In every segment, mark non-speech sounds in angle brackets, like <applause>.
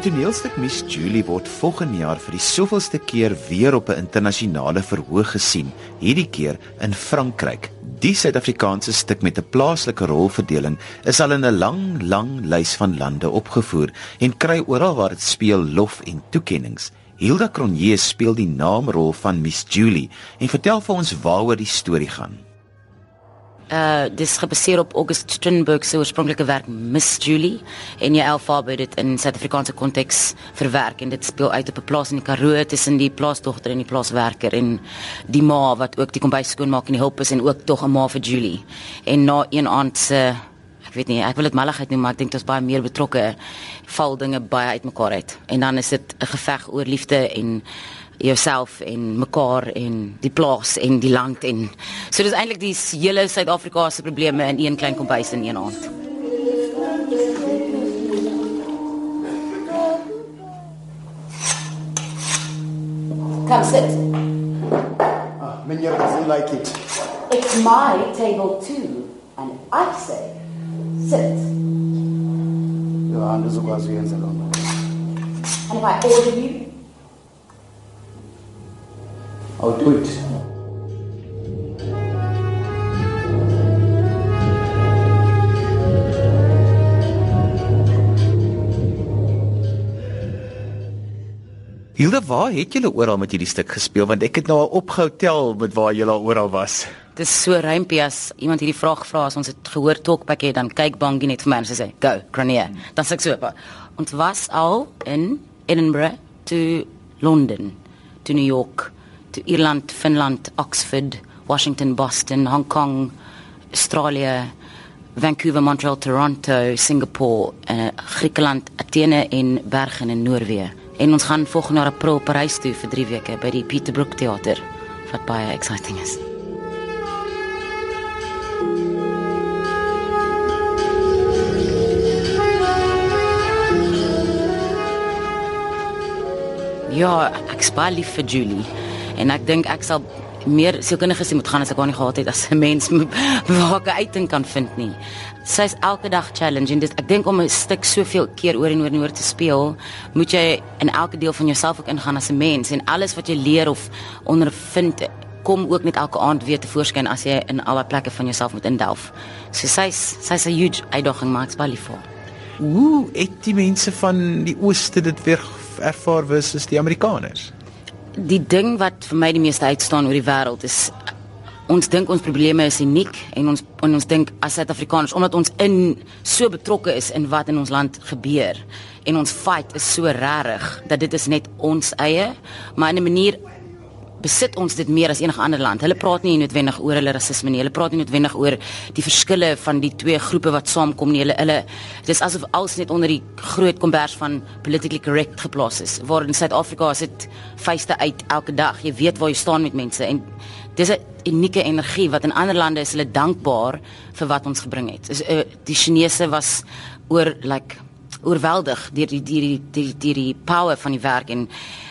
Die toneelstuk Miss Julie word volgende jaar vir die soveelste keer weer op 'n internasionale verhoog gesien, hierdie keer in Frankryk. Die Suid-Afrikaanse stuk met 'n plaaslike rolverdeling is al in 'n lang, lang lys van lande opgevoer en kry oral waar dit speel lof en toekenninge. Hilda Cronje speel die naamrol van Miss Julie en vertel vir ons waaroor die storie gaan uh dis gebaseer op August Strindberg se oorspronklike werk Miss Julie en jy alfabet dit in Suid-Afrikaanse konteks verwerk en dit speel uit op 'n plaas in die Karoo tussen die plaasdogter en die plaaswerker en die ma wat ook die kombuis skoonmaak en die hulp is en ook tog 'n ma vir Julie. En na een aand se ek weet nie, ek wil dit malligheid noem maar ek dink dit is baie meer betrokke val dinge baie uitmekaar uit. En dan is dit 'n geveg oor liefde en jouself en mekaar en die plaas en die land en so dis eintlik die hele Suid-Afrika se probleme in een klein kombuis in een aand. Come sit. Ah, Meneer doesn't like it. It's my table too and I say sit. Ja, andizokwazi uyenza loo nto. And if I order you Do it. Hilda, waar het julle oral met hierdie stuk gespeel want ek het nou al opgehou tel met waar julle al oral was. Dis so rympie as iemand hierdie vraag vra as ons het gehoor talkback het dan kyk Bangie net vir my en sy sê go Granier. Dan sê ek so. Ons was al in Edinburgh to London to New York Ierland, Finland, Oxford, Washington, Boston, Hong Kong, Australia, Vancouver, Montreal, Toronto, Singapore, uh, Griekeland, Athene en Bergen in Noorwe. En ons gaan volgende jaar April Parys toe vir 3 weke by die Peterbrook Theater wat baie exciting is. Ja, ek spaar lief vir Julie en ek dink ek sal meer sielkundige sien moet gaan as ek haar nie gehad het as 'n mens <laughs> waar ek uiting kan vind nie. Sy's elke dag challenge en dit ek dink om 'n stuk soveel keer oor en oor en oor te speel, moet jy in elke deel van jouself ook ingaan as 'n mens en alles wat jy leer of ondervind kom ook net elke aand weer te voorskyn as jy in alle plekke van jouself moet indelf. So sy's sy's 'n huge uitdaging maar ek's baie lief vir haar. Hoe het die mense van die ooste dit weer ervaar versus die Amerikaners? Die ding wat vir my die meeste uitstaan oor die wêreld is ons dink ons probleme is uniek en ons en ons dink as Suid-Afrikaners omdat ons in so betrokke is in wat in ons land gebeur en ons fight is so regtig dat dit is net ons eie maar in 'n manier besit ons dit meer as enige ander land. Hulle praat nie noodwendig oor hulle rasisme nie. Hulle praat nie noodwendig oor die verskille van die twee groepe wat saamkom nie. Hulle hulle dis asof alles net onder die groot kombers van politically correct geplaas is. Waar in Suid-Afrika is dit feeste uit elke dag. Jy weet waar jy staan met mense en dis 'n unieke energie wat in ander lande is hulle dankbaar vir wat ons gebring het. Is uh, die Chinese was oor like oorweldig deur die deur die deur die power van die werk en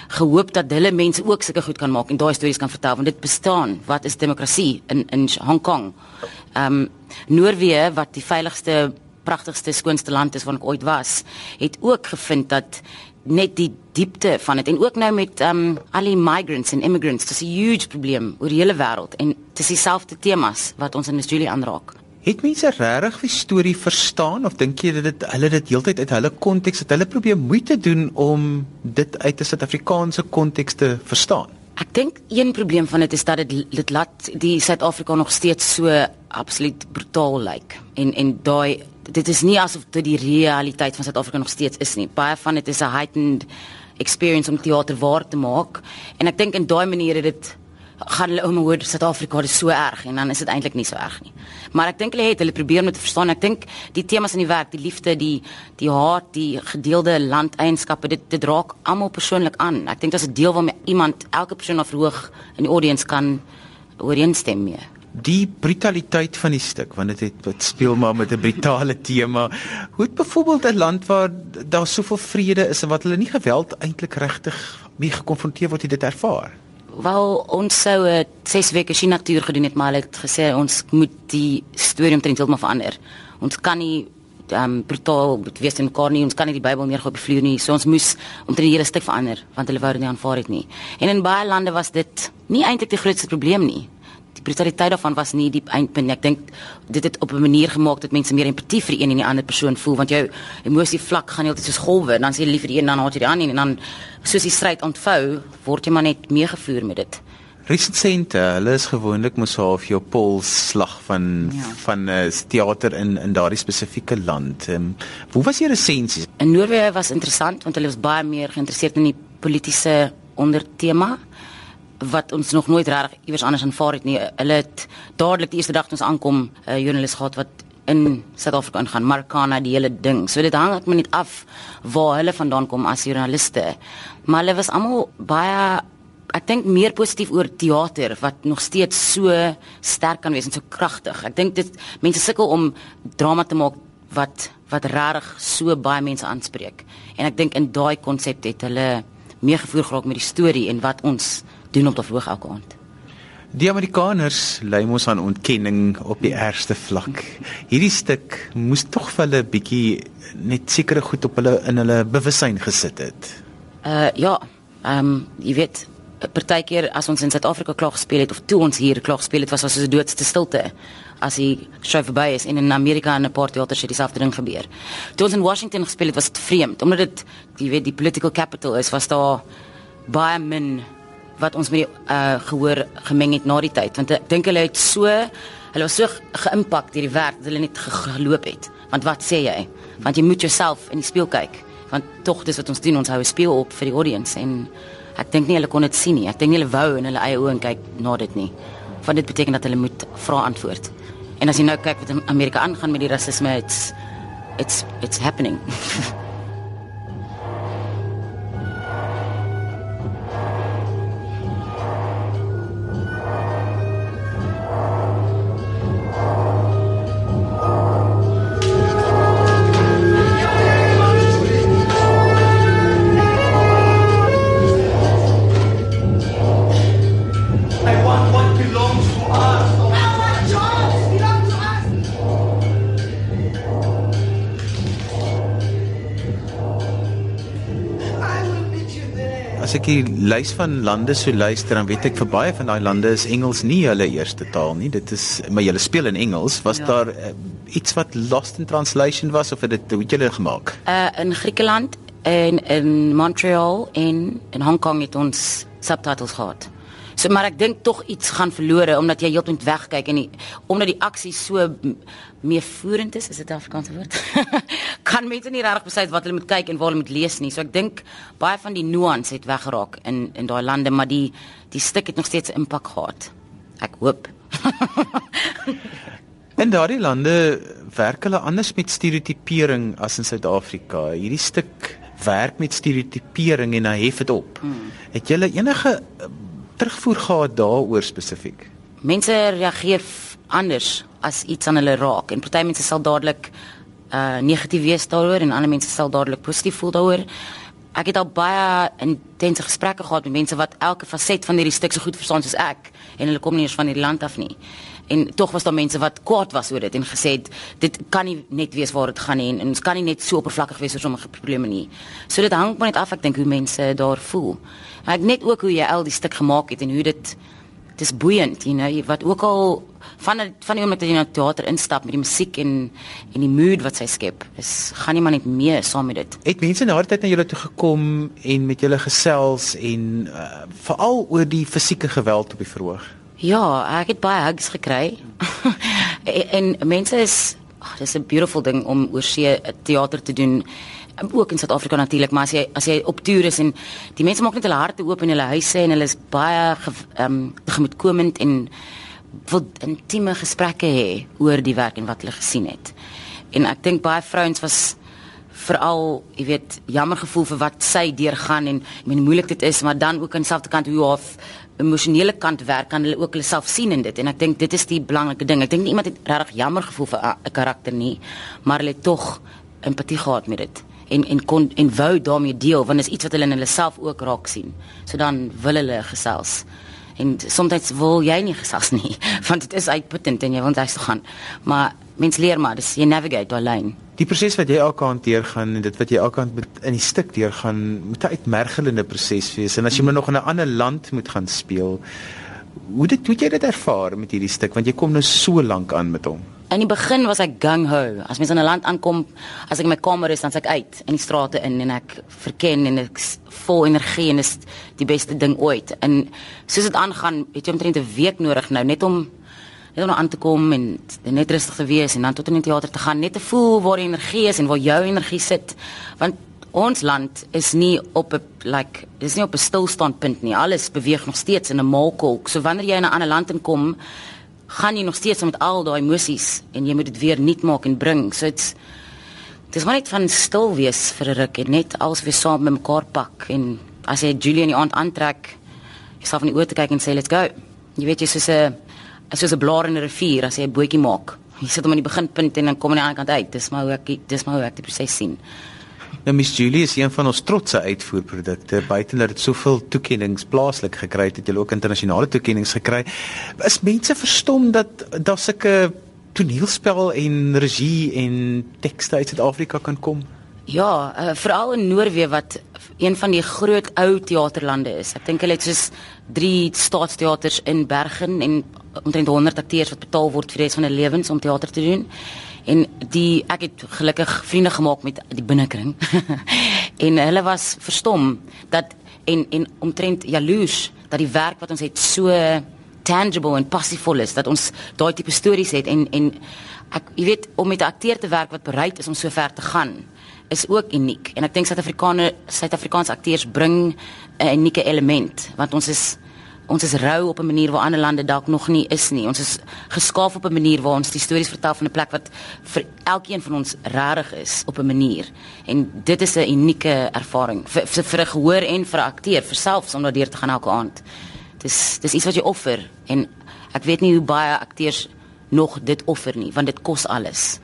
gehoop dat hulle mense ook sulke goed kan maak en daai stories kan vertel want dit bestaan. Wat is demokrasie in in Hong Kong? Ehm um, Noorwe wat die veiligste, pragtigste, skoonste land is waar ek ooit was, het ook gevind dat net die diepte van dit en ook nou met ehm um, al die migrants en immigrants, dis 'n huge probleem oor die hele wêreld en dis dieselfde temas wat ons in Australië aanraak. Het mense regtig die storie verstaan of dink jy dat dit hulle dit heeltyd uit hulle konteks het hulle probeer moeite doen om dit uit 'n Suid-Afrikaanse konteks te verstaan? Ek dink een probleem van dit is dat dit dit laat die Suid-Afrika nog steeds so absoluut brutaal lyk. Like. En en daai dit is nie asof dit die realiteit van Suid-Afrika nog steeds is nie. Baie van dit is 'n heightened experience om teater waar te maak en ek dink in daai manier het dit gaan hulle om hoor Suid-Afrika is so erg en dan is dit eintlik nie so erg nie. Maar ek dink hulle het hulle probeer te verstaan. Ek dink die temas in die werk, die liefde, die die haat, die gedeelde landeienskappe, dit dit raak almal persoonlik aan. Ek dink dit is 'n deel waarmee iemand elke persoon of verhoog in die audience kan ooreenstem mee. Die brutaliteit van die stuk, want dit het wat speel maar met 'n brutale tema. Hoe het byvoorbeeld 'n land waar daar soveel vrede is en wat hulle nie geweld eintlik regtig mee gekonfronteer word, dit ervaar? Wel ons sou 'n 6 weke China toer gedoen het, maar hulle het gesê ons moet die storie omtrent heeltemal verander. Ons kan nie um brutaal wees in mekaar nie. Ons kan nie die Bybel neergooi op die vloer nie. So ons moes omtrent die hele stuk verander want hulle wou dit nie aanvaar het nie. En in baie lande was dit nie eintlik die grootste probleem nie. Die brutaliteit daarvan was nie die eindpunt nie. Ek dink dit het op 'n manier gemaak dat mense meer empatie vir een en die ander persoon voel want jou emosie vlak gaan heeltyd soos golwe en dan sê jy liever die een dan haat jy die ander en dan soos die stryd ontvou word jy maar net meegevoer met dit. Resensente, hulle is gewoonlik mos half jou polsslag van ja. van 'n uh, eh, teater in in daardie spesifieke land. Um, hoe was jou resensies? In Noorwe was interessant want hulle was baie meer geïnteresseerd in die politieke ondertema wat ons nog nooit reg iewers anders aanvaar het nie. Hulle het dadelik die eerste dag toe ons aankom 'n uh, joernalis gehad wat in Suid-Afrika ingaan, Markana die hele ding. So dit hang net net af waar hulle vandaan kom as joernaliste. Maar hulle was almal baie ek dink meer positief oor teater wat nog steeds so sterk kan wees en so kragtig. Ek dink dit mense sukkel om drama te maak wat wat regtig so baie mense aanspreek. En ek dink in daai konsep het hulle meer gevoel geraak met die storie en wat ons doen op die verhoog elke aand. Die Amerikaners lei mos aan ontkenning op die ergste vlak. Hierdie stuk moes tog vir hulle bietjie net sekere goed op hulle in hulle bewussyn gesit het. Uh ja, ehm um, jy weet partykeer as ons in Suid-Afrika klaar gespeel het of toe ons hier klaar gespeel het was as 'n doodste stilte as die show verby is en in Amerika en 'n paar teaters het dieselfde ding gebeur. Toe ons in Washington gespeel het was dit vreemd omdat dit jy weet die political capital is was daar baie min wat ons met die uh, gehoor gemeng het na die tyd want ek dink hulle het so hulle was so geïmpak deur die werk dat hulle net geloop het. Want wat sê jy? Want jy moet jouself in die spieël kyk want tog dis wat ons doen ons hou 'n spieël op vir die audience en Ek dink nie hulle kon dit sien nie. Ek dink nie hulle wou in hulle eie oë kyk na dit nie. Want dit beteken dat hulle moet vra antwoord. En as jy nou kyk wat in Amerika aangaan met die rasisme, it's it's it's happening. <laughs> as ek die lys van lande so luister dan weet ek vir baie van daai lande is Engels nie hulle eerste taal nie. Dit is maar julle speel in Engels. Was ja. daar uh, iets wat lost in translation was of het dit hoe het julle gemaak? Uh in Griekeland en in Montreal en in Hong Kong het ons subtitles gehad. So maar ek dink tog iets gaan verlore omdat jy heeltyd wegkyk en die, omdat die aksie so meevoerend is, is dit 'n Afrikaanse woord. <laughs> kan mense nie regtig besluit wat hulle moet kyk en waar hulle moet lees nie. So ek dink baie van die nuance het weggeraak in in daai lande, maar die die stuk het nog steeds impak gehad. Ek hoop. <laughs> in daardie lande werk hulle anders met stereotipering as in Suid-Afrika. Hierdie stuk werk met stereotipering en hy hef dit op. Hmm. Het jy enige terugvoer gehad daaroor spesifiek? Mense reageer anders as iets aan hulle raak en party mense sal dadelik uh negatief wees daaroor en ander mense sal dadelik positief voel daaroor. Ek het al baie intense gesprekke gehad met mense wat elke faset van hierdie stuk so goed verstaan soos ek en hulle kom nie eens van hierdie land af nie. En tog was daar mense wat kwaad was oor dit en gesê het dit kan nie net wees waar dit gaan nie en ons kan nie net so oppervlakkig wees oor sommige probleme nie. So dit hang maar net af ek dink hoe mense daar voel. Maar ek net ook hoe jy al die stuk gemaak het en hoe dit dis boeiend, you know, wat ook al van van die oomblik dat jy na teater instap met die musiek en en die mood wat sy skep, is gaan nie maar net mee saam met dit. Het mense na die tyd na julle toe gekom en met julle gesels en uh, veral oor die fisieke geweld op die verhoog? Ja, ek het baie hugs gekry. en, <laughs> en mense is ag, dis 'n beautiful ding om oor see teater te doen ook in Suid-Afrika natuurlik, maar as jy as jy op toer is en die mense maak net hulle harte oop en hulle huise en hulle is baie ehm um, gemoedkomend en wil intieme gesprekke hê oor die werk en wat hulle gesien het. En ek dink baie vrouens was veral, jy weet, jammer gevoel vir wat sy deurgaan en hoe moeilik dit is, maar dan ook aan dieselfde kant hoe haar emosionele kant werk kan hulle ook hulle self sien in dit en ek dink dit is die belangrike ding. Ek dink nie iemand het regtig jammer gevoel vir 'n karakter nie, maar hulle het tog empatie gehad met dit en en kon en wou daarmee deel want is iets wat hulle in hulle self ook raak sien. So dan wil hulle gesels. En soms wil jy nie gesels nie <laughs> want dit is uitputtend en jy wil net toe gaan. Maar mens leer maar, dis jy navigate daai lyn. Die proses wat jy elke aand deurgaan en dit wat jy elke aand met in die stuk deurgaan, moet 'n uitmergelende proses wees. En as jy maar nog in 'n ander land moet gaan speel, hoe dit hoe jy dit ervaar met hierdie stuk want jy kom nou so lank aan met hom. In die begin was ek gung ho. As mens in 'n land aankom, as ek in my kamer is, dan s'ek uit in die strate in en ek verken en ek vol energie en is die beste ding ooit. En soos dit aangaan, het jy omtrent 'n week nodig nou net om net om aan te kom en net rustig te wees en dan tot in die teater te gaan, net te voel waar die energie is en waar jou energie sit. Want ons land is nie op 'n like dis nie op 'n stilstandpunt nie. Alles beweeg nog steeds in 'n maalkolk. So wanneer jy in 'n ander land inkom, gaan jy nog steeds met al daai emosies en jy moet dit weer nuut maak en bring. So dit's dis maar net van stil wees vir 'n ruk en net alles weer saam met mekaar pak en as jy Julie in die aand aantrek, jouself in die oë te kyk en sê let's go. Jy weet jy soos 'n soos 'n blaar in 'n rivier as jy 'n bootjie maak. Jy sit hom aan die beginpunt en dan kom jy aan die ander kant uit. Dis maar hoe ek dis maar hoe ek die proses sien. Nou Miss Julie is een van ons trotse uitvoerprodukte. Buite dat dit soveel toekenninge plaaslik gekry het, het jy ook internasionale toekenninge gekry. Is mense verstom dat daar sulke toneelspel en regie en tekste uit Suid-Afrika kan kom? Ja, uh, veral in Noorwe wat een van die groot ou teaterlande is. Ek dink hulle het soos 3 staatsteaters in Bergen en omtrent 100 akteurs wat betaal word vir die res van hulle lewens om teater te doen. En die ek het gelukkig vriende gemaak met die binnekring. <laughs> en hulle was verstom dat en en omtrent jaloers dat die werk wat ons het so tangible en passievol is dat ons daai tipe stories het en en ek jy weet om met 'n akteur te werk wat bereid is om so ver te gaan is ook uniek en ek dink Suid-Afrikaanse Suid-Afrikaanse akteurs bring 'n unieke element want ons is ons is rou op 'n manier waar ander lande dalk nog nie is nie. Ons is geskaaf op 'n manier waar ons die stories vertel van 'n plek wat vir elkeen van ons rarig is op 'n manier. En dit is 'n unieke ervaring vir vir, vir 'n gehoor en vir 'n akteur, vir selfs om daardeur te gaan elke aand. Dis dis iets wat jy offer en ek weet nie hoe baie akteurs nog dit offer nie, want dit kos alles.